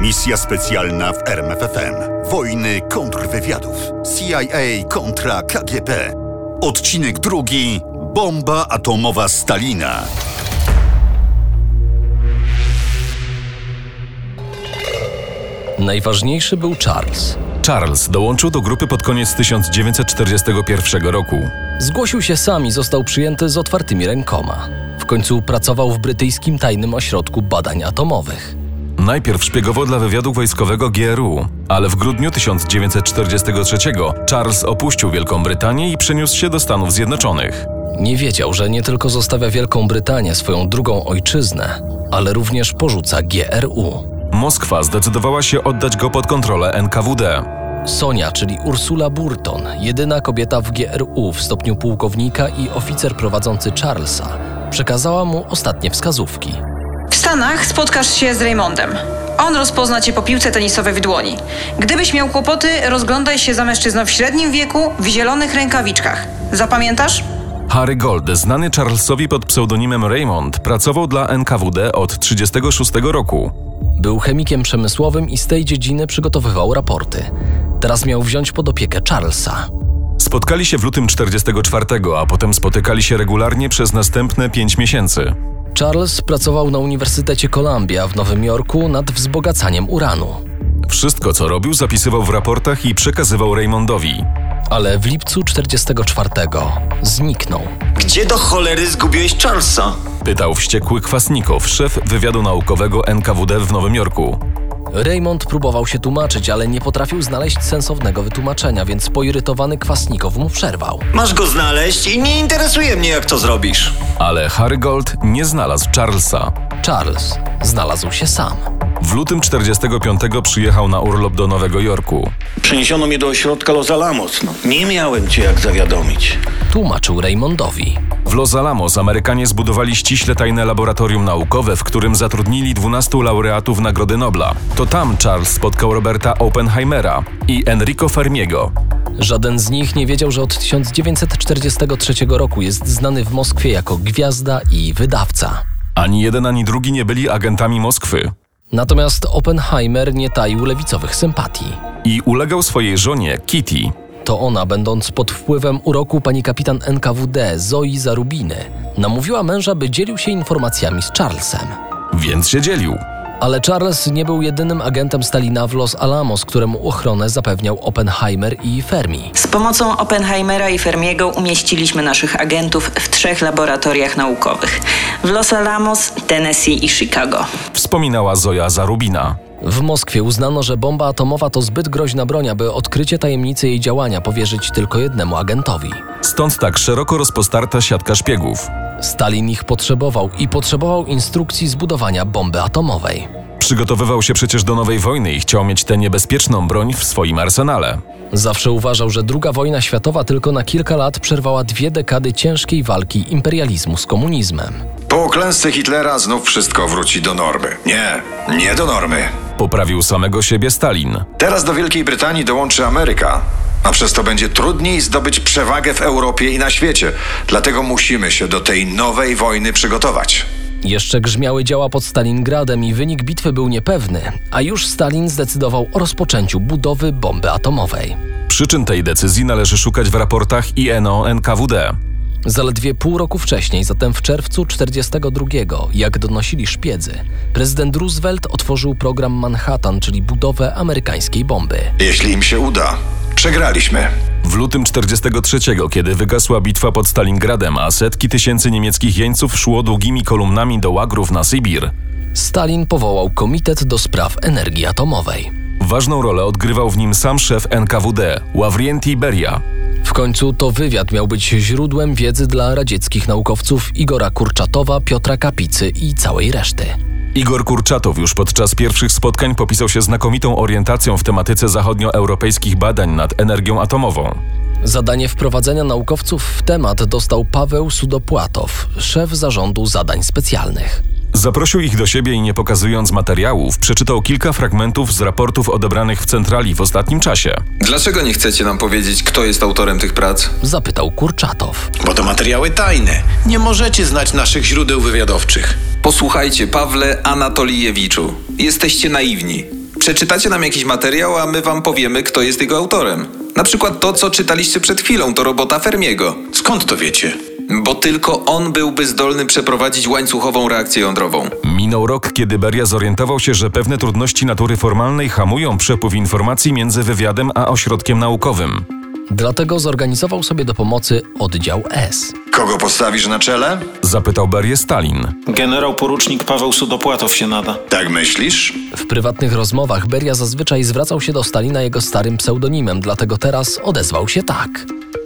Misja specjalna w RMFFM. Wojny kontrwywiadów. CIA kontra KGB. Odcinek drugi. Bomba atomowa Stalina. Najważniejszy był Charles. Charles dołączył do grupy pod koniec 1941 roku. Zgłosił się sam i został przyjęty z otwartymi rękoma. W końcu pracował w brytyjskim tajnym ośrodku badań atomowych. Najpierw szpiegował dla wywiadu wojskowego GRU, ale w grudniu 1943 Charles opuścił Wielką Brytanię i przeniósł się do Stanów Zjednoczonych. Nie wiedział, że nie tylko zostawia Wielką Brytanię, swoją drugą ojczyznę, ale również porzuca GRU. Moskwa zdecydowała się oddać go pod kontrolę NKWD. Sonia, czyli Ursula Burton, jedyna kobieta w GRU w stopniu pułkownika i oficer prowadzący Charlesa, przekazała mu ostatnie wskazówki. W Stanach spotkasz się z Raymondem. On rozpozna cię po piłce tenisowej w dłoni. Gdybyś miał kłopoty, rozglądaj się za mężczyzną w średnim wieku, w zielonych rękawiczkach. Zapamiętasz? Harry Gold, znany Charlesowi pod pseudonimem Raymond, pracował dla NKWD od 1936 roku. Był chemikiem przemysłowym i z tej dziedziny przygotowywał raporty. Teraz miał wziąć pod opiekę Charlesa. Spotkali się w lutym 44, a potem spotykali się regularnie przez następne pięć miesięcy. Charles pracował na Uniwersytecie Columbia w Nowym Jorku nad wzbogacaniem uranu. Wszystko, co robił, zapisywał w raportach i przekazywał Raymondowi. Ale w lipcu 44 zniknął. Gdzie do cholery zgubiłeś Charlesa? Pytał wściekły Kwasnikow, szef wywiadu naukowego NKWD w Nowym Jorku. Raymond próbował się tłumaczyć, ale nie potrafił znaleźć sensownego wytłumaczenia, więc poirytowany Kwasnikow mu przerwał. Masz go znaleźć i nie interesuje mnie, jak to zrobisz. Ale Harry Gold nie znalazł Charlesa. Charles znalazł się sam. W lutym 45 przyjechał na urlop do Nowego Jorku. Przeniesiono mnie do ośrodka Los Alamos. No, nie miałem cię jak zawiadomić. Tłumaczył Raymondowi. W Los Alamos Amerykanie zbudowali ściśle tajne laboratorium naukowe, w którym zatrudnili 12 laureatów Nagrody Nobla. To tam Charles spotkał Roberta Oppenheimera i Enrico Fermiego. Żaden z nich nie wiedział, że od 1943 roku jest znany w Moskwie jako gwiazda i wydawca. Ani jeden, ani drugi nie byli agentami Moskwy. Natomiast Oppenheimer nie taił lewicowych sympatii. I ulegał swojej żonie, Kitty. To ona, będąc pod wpływem uroku pani kapitan NKWD Zoi Zarubiny, namówiła męża, by dzielił się informacjami z Charlesem. Więc się dzielił. Ale Charles nie był jedynym agentem Stalina w Los Alamos, któremu ochronę zapewniał Oppenheimer i Fermi. Z pomocą Oppenheimera i Fermiego umieściliśmy naszych agentów w trzech laboratoriach naukowych: w Los Alamos, Tennessee i Chicago. Wspominała Zoja Zarubina. W Moskwie uznano, że bomba atomowa to zbyt groźna broń, aby odkrycie tajemnicy jej działania powierzyć tylko jednemu agentowi. Stąd tak szeroko rozpostarta siatka szpiegów. Stalin ich potrzebował i potrzebował instrukcji zbudowania bomby atomowej. Przygotowywał się przecież do nowej wojny i chciał mieć tę niebezpieczną broń w swoim arsenale. Zawsze uważał, że II wojna światowa tylko na kilka lat przerwała dwie dekady ciężkiej walki imperializmu z komunizmem. Po klęsce Hitlera znów wszystko wróci do normy. Nie, nie do normy. Poprawił samego siebie Stalin. Teraz do Wielkiej Brytanii dołączy Ameryka, a przez to będzie trudniej zdobyć przewagę w Europie i na świecie. Dlatego musimy się do tej nowej wojny przygotować. Jeszcze grzmiały działa pod Stalingradem i wynik bitwy był niepewny, a już Stalin zdecydował o rozpoczęciu budowy bomby atomowej. Przyczyn tej decyzji należy szukać w raportach INO NKWD. Zaledwie pół roku wcześniej, zatem w czerwcu 1942, jak donosili szpiedzy, prezydent Roosevelt otworzył program Manhattan, czyli budowę amerykańskiej bomby. Jeśli im się uda, przegraliśmy. W lutym 43, kiedy wygasła bitwa pod Stalingradem, a setki tysięcy niemieckich jeńców szło długimi kolumnami do łagrów na Sybir, Stalin powołał Komitet do Spraw Energii Atomowej. ważną rolę odgrywał w nim sam szef NKWD, Ławrienti Beria. W końcu to wywiad miał być źródłem wiedzy dla radzieckich naukowców Igora Kurczatowa, Piotra Kapicy i całej reszty. Igor Kurczatow już podczas pierwszych spotkań popisał się znakomitą orientacją w tematyce zachodnioeuropejskich badań nad energią atomową. Zadanie wprowadzenia naukowców w temat dostał Paweł Sudopłatow, szef zarządu zadań specjalnych. Zaprosił ich do siebie i nie pokazując materiałów, przeczytał kilka fragmentów z raportów odebranych w centrali w ostatnim czasie. Dlaczego nie chcecie nam powiedzieć, kto jest autorem tych prac? Zapytał Kurczatow. Bo to materiały tajne. Nie możecie znać naszych źródeł wywiadowczych. Posłuchajcie, Pawle Anatolijewiczu. Jesteście naiwni. Przeczytacie nam jakiś materiał, a my wam powiemy, kto jest jego autorem. Na przykład to, co czytaliście przed chwilą, to robota Fermiego. Skąd to wiecie? Bo tylko on byłby zdolny przeprowadzić łańcuchową reakcję jądrową. Minął rok, kiedy Beria zorientował się, że pewne trudności natury formalnej hamują przepływ informacji między wywiadem a ośrodkiem naukowym. Dlatego zorganizował sobie do pomocy oddział S. Kogo postawisz na czele? Zapytał Berię Stalin. Generał porucznik Paweł Sudopłatow się nada. Tak myślisz? W prywatnych rozmowach Beria zazwyczaj zwracał się do Stalina jego starym pseudonimem, dlatego teraz odezwał się tak.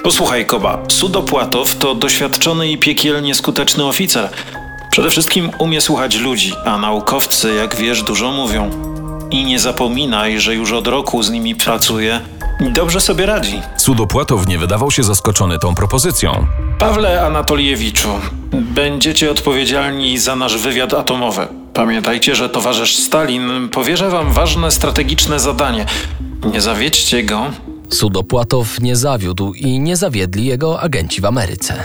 Posłuchaj, Koba. Sudopłatow to doświadczony i piekielnie skuteczny oficer. Przede wszystkim umie słuchać ludzi, a naukowcy, jak wiesz, dużo mówią. I nie zapominaj, że już od roku z nimi pracuje i dobrze sobie radzi. Sudopłatow nie wydawał się zaskoczony tą propozycją. Pawle Anatoliewiczu, będziecie odpowiedzialni za nasz wywiad atomowy. Pamiętajcie, że towarzysz Stalin powierza wam ważne strategiczne zadanie. Nie zawiedźcie go. Sudopłatow nie zawiódł i nie zawiedli jego agenci w Ameryce.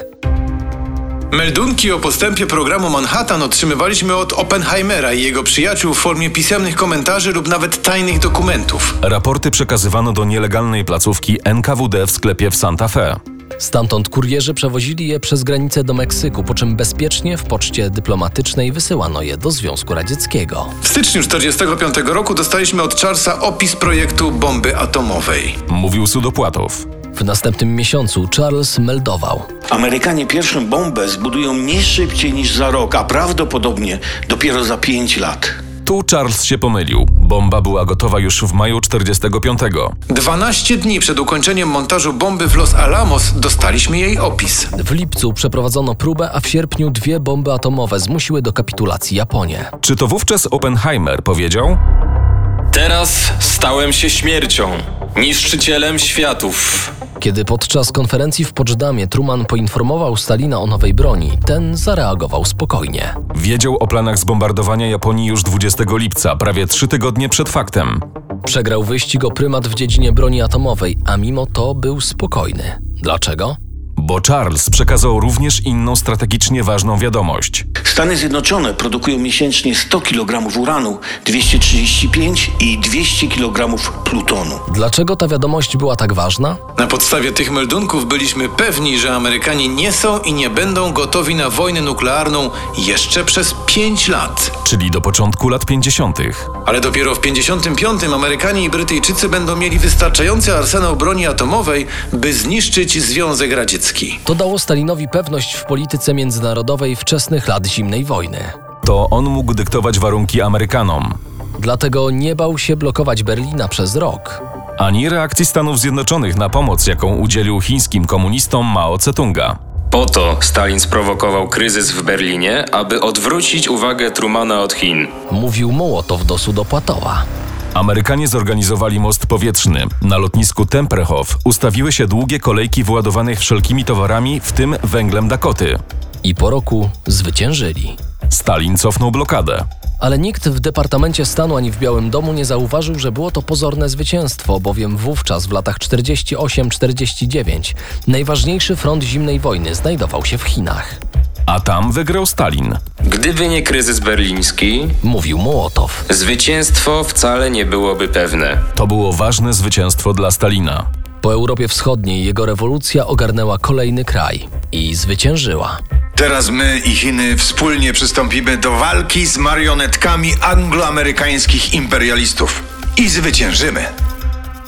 Meldunki o postępie programu Manhattan otrzymywaliśmy od Oppenheimera i jego przyjaciół w formie pisemnych komentarzy lub nawet tajnych dokumentów. Raporty przekazywano do nielegalnej placówki NKWD w sklepie w Santa Fe. Stamtąd kurierzy przewozili je przez granicę do Meksyku, po czym bezpiecznie w poczcie dyplomatycznej wysyłano je do Związku Radzieckiego. W styczniu 1945 roku dostaliśmy od Charlesa opis projektu bomby atomowej. Mówił Sudopłatow. W następnym miesiącu Charles meldował. Amerykanie pierwszą bombę zbudują nie szybciej niż za rok, a prawdopodobnie dopiero za pięć lat. Tu Charles się pomylił. Bomba była gotowa już w maju 45. 12 dni przed ukończeniem montażu bomby w Los Alamos dostaliśmy jej opis. W lipcu przeprowadzono próbę, a w sierpniu dwie bomby atomowe zmusiły do kapitulacji Japonię. Czy to wówczas Oppenheimer powiedział? Teraz stałem się śmiercią, niszczycielem światów. Kiedy podczas konferencji w Poczdamie Truman poinformował Stalina o nowej broni, ten zareagował spokojnie. Wiedział o planach zbombardowania Japonii już 20 lipca, prawie trzy tygodnie przed faktem. Przegrał wyścig o prymat w dziedzinie broni atomowej, a mimo to był spokojny. Dlaczego? Bo Charles przekazał również inną strategicznie ważną wiadomość. Stany Zjednoczone produkują miesięcznie 100 kg uranu, 235 i 200 kg plutonu. Dlaczego ta wiadomość była tak ważna? Na podstawie tych meldunków byliśmy pewni, że Amerykanie nie są i nie będą gotowi na wojnę nuklearną jeszcze przez 5 lat. Czyli do początku lat 50. Ale dopiero w 55 Amerykanie i Brytyjczycy będą mieli wystarczający arsenał broni atomowej, by zniszczyć Związek Radziecki. To dało Stalinowi pewność w polityce międzynarodowej wczesnych lat zimnej wojny. To on mógł dyktować warunki Amerykanom. Dlatego nie bał się blokować Berlina przez rok. Ani reakcji Stanów Zjednoczonych na pomoc, jaką udzielił chińskim komunistom Mao Tse-tunga. Po to Stalin sprowokował kryzys w Berlinie, aby odwrócić uwagę Trumana od Chin. Mówił Mołotow do Sudopłatowa. Amerykanie zorganizowali most powietrzny. Na lotnisku Tempelhof ustawiły się długie kolejki wyładowanych wszelkimi towarami, w tym węglem Dakoty. I po roku zwyciężyli. Stalin cofnął blokadę. Ale nikt w Departamencie Stanu ani w Białym Domu nie zauważył, że było to pozorne zwycięstwo, bowiem wówczas w latach 48-49 najważniejszy front zimnej wojny znajdował się w Chinach. A tam wygrał Stalin. Gdyby nie kryzys berliński, Mówił Mołotow. zwycięstwo wcale nie byłoby pewne. To było ważne zwycięstwo dla Stalina. Po Europie Wschodniej jego rewolucja ogarnęła kolejny kraj i zwyciężyła. Teraz my i Chiny wspólnie przystąpimy do walki z marionetkami angloamerykańskich imperialistów. I zwyciężymy.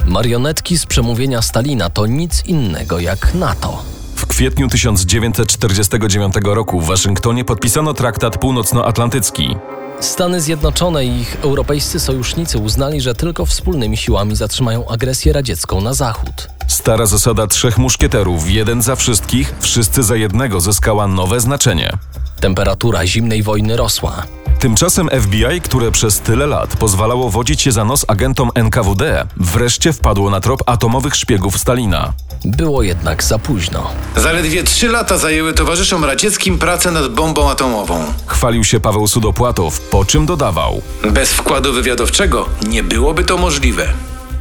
Marionetki z przemówienia Stalina to nic innego jak NATO. W kwietniu 1949 roku w Waszyngtonie podpisano traktat północnoatlantycki. Stany Zjednoczone i ich europejscy sojusznicy uznali, że tylko wspólnymi siłami zatrzymają agresję radziecką na zachód. Stara zasada trzech muszkieterów, jeden za wszystkich, wszyscy za jednego, zyskała nowe znaczenie. Temperatura zimnej wojny rosła. Tymczasem FBI, które przez tyle lat pozwalało wodzić się za nos agentom NKWD, wreszcie wpadło na trop atomowych szpiegów Stalina. Było jednak za późno. Zaledwie 3 lata zajęły towarzyszom radzieckim prace nad bombą atomową. Chwalił się Paweł Sudopłatow, po czym dodawał: Bez wkładu wywiadowczego nie byłoby to możliwe.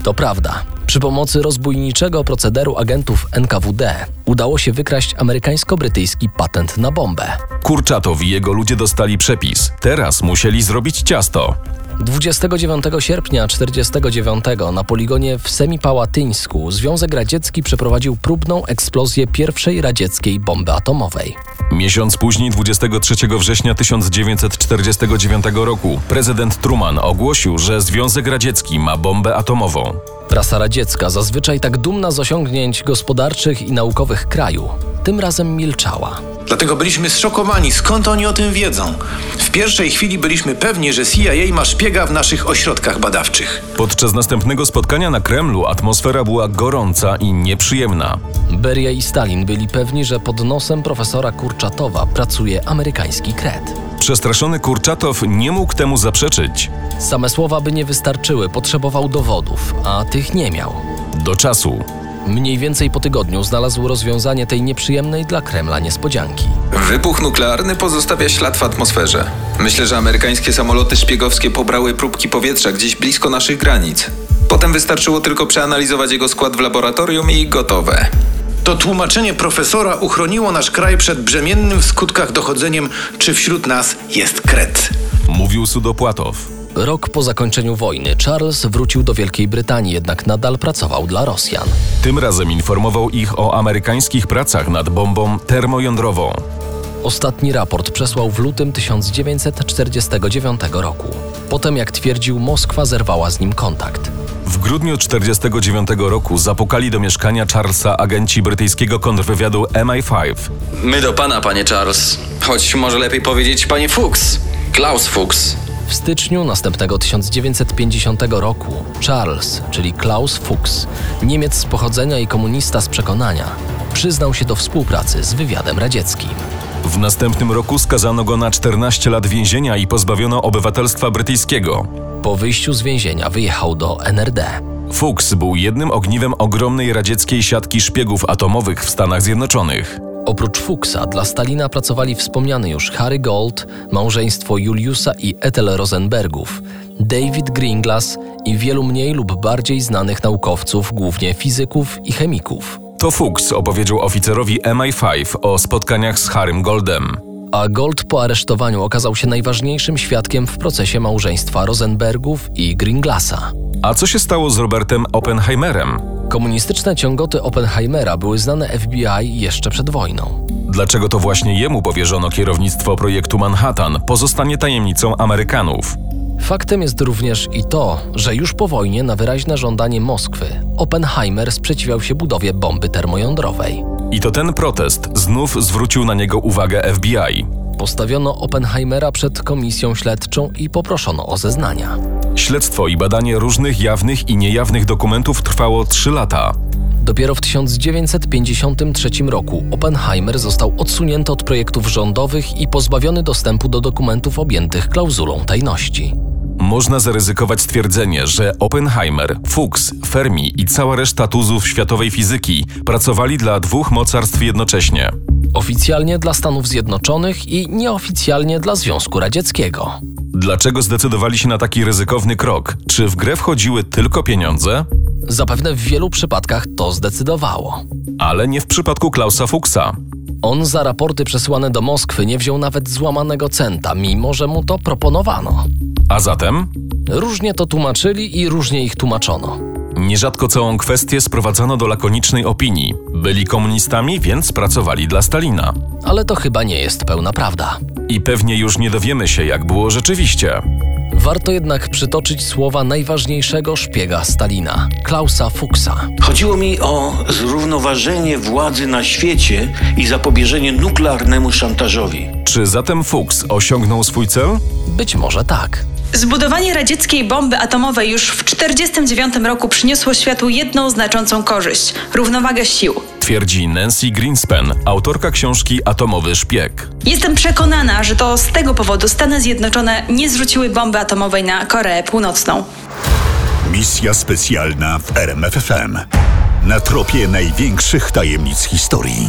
To prawda. Przy pomocy rozbójniczego procederu agentów NKWD udało się wykraść amerykańsko-brytyjski patent na bombę. Kurczatow i jego ludzie dostali przepis. Teraz musieli zrobić ciasto. 29 sierpnia 1949 na poligonie w Semipałatyńsku Związek Radziecki przeprowadził próbną eksplozję pierwszej radzieckiej bomby atomowej. Miesiąc później, 23 września 1949 roku, prezydent Truman ogłosił, że Związek Radziecki ma bombę atomową. Prasa radziecka, zazwyczaj tak dumna z osiągnięć gospodarczych i naukowych kraju, tym razem milczała. Dlatego byliśmy zszokowani, skąd oni o tym wiedzą. W pierwszej chwili byliśmy pewni, że CIA ma szpiega w naszych ośrodkach badawczych. Podczas następnego spotkania na Kremlu atmosfera była gorąca i nieprzyjemna. Beria i Stalin byli pewni, że pod nosem profesora Kurczatowa pracuje amerykański kret. Przestraszony Kurczatow nie mógł temu zaprzeczyć. Same słowa by nie wystarczyły, potrzebował dowodów, a tych nie miał. Do czasu. Mniej więcej po tygodniu znalazł rozwiązanie tej nieprzyjemnej dla Kremla niespodzianki. Wybuch nuklearny pozostawia ślad w atmosferze. Myślę, że amerykańskie samoloty szpiegowskie pobrały próbki powietrza gdzieś blisko naszych granic. Potem wystarczyło tylko przeanalizować jego skład w laboratorium i gotowe. To tłumaczenie profesora uchroniło nasz kraj przed brzemiennym w skutkach dochodzeniem, czy wśród nas jest kret. Mówił Sudopłatow. Rok po zakończeniu wojny Charles wrócił do Wielkiej Brytanii, jednak nadal pracował dla Rosjan. Tym razem informował ich o amerykańskich pracach nad bombą termojądrową. Ostatni raport przesłał w lutym 1949 roku. Potem, jak twierdził, Moskwa zerwała z nim kontakt. W grudniu 1949 roku zapukali do mieszkania Charlesa agenci brytyjskiego kontrwywiadu MI5. My do pana, panie Charles. Choć może lepiej powiedzieć panie Fuchs. Klaus Fuchs. W styczniu następnego 1950 roku Charles, czyli Klaus Fuchs, Niemiec z pochodzenia i komunista z przekonania, przyznał się do współpracy z wywiadem radzieckim. W następnym roku skazano go na 14 lat więzienia i pozbawiono obywatelstwa brytyjskiego. Po wyjściu z więzienia wyjechał do NRD. Fuchs był jednym ogniwem ogromnej radzieckiej siatki szpiegów atomowych w Stanach Zjednoczonych. Oprócz Fuchsa dla Stalina pracowali wspomniany już Harry Gold, małżeństwo Juliusa i Ethel Rosenbergów, David Greenglass i wielu mniej lub bardziej znanych naukowców, głównie fizyków i chemików. To Fuchs opowiedział oficerowi MI5 o spotkaniach z Harrym Goldem. A Gold po aresztowaniu okazał się najważniejszym świadkiem w procesie małżeństwa Rosenbergów i Greenglassa. A co się stało z Robertem Oppenheimerem? Komunistyczne ciągoty Oppenheimera były znane FBI jeszcze przed wojną. Dlaczego to właśnie jemu powierzono kierownictwo projektu Manhattan, pozostanie tajemnicą Amerykanów. Faktem jest również i to, że już po wojnie na wyraźne żądanie Moskwy Oppenheimer sprzeciwiał się budowie bomby termojądrowej. I to ten protest znów zwrócił na niego uwagę FBI. Postawiono Oppenheimera przed komisją śledczą i poproszono o zeznania. Śledztwo i badanie różnych jawnych i niejawnych dokumentów trwało 3 lata. Dopiero w 1953 roku Oppenheimer został odsunięty od projektów rządowych i pozbawiony dostępu do dokumentów objętych klauzulą tajności. Można zaryzykować stwierdzenie, że Oppenheimer, Fuchs, Fermi i cała reszta tuzów światowej fizyki pracowali dla dwóch mocarstw jednocześnie. Oficjalnie dla Stanów Zjednoczonych i nieoficjalnie dla Związku Radzieckiego. Dlaczego zdecydowali się na taki ryzykowny krok? Czy w grę wchodziły tylko pieniądze? Zapewne w wielu przypadkach to zdecydowało. Ale nie w przypadku Klausa Fuchsa. On za raporty przesyłane do Moskwy nie wziął nawet złamanego centa, mimo że mu to proponowano. A zatem? Różnie to tłumaczyli i różnie ich tłumaczono. Nierzadko całą kwestię sprowadzano do lakonicznej opinii. Byli komunistami, więc pracowali dla Stalina. Ale to chyba nie jest pełna prawda. I pewnie już nie dowiemy się, jak było rzeczywiście. Warto jednak przytoczyć słowa najważniejszego szpiega Stalina, Klausa Fuchsa. Chodziło mi o zrównoważenie władzy na świecie i zapobieżenie nuklearnemu szantażowi. Czy zatem Fuchs osiągnął swój cel? Być może tak. Zbudowanie radzieckiej bomby atomowej już w 1949 roku przyniosło światu jedną znaczącą korzyść równowagę sił. Twierdzi Nancy Greenspan, autorka książki Atomowy Szpieg. Jestem przekonana, że to z tego powodu Stany Zjednoczone nie zrzuciły bomby atomowej na Koreę Północną. Misja specjalna w RMFFM. Na tropie największych tajemnic historii.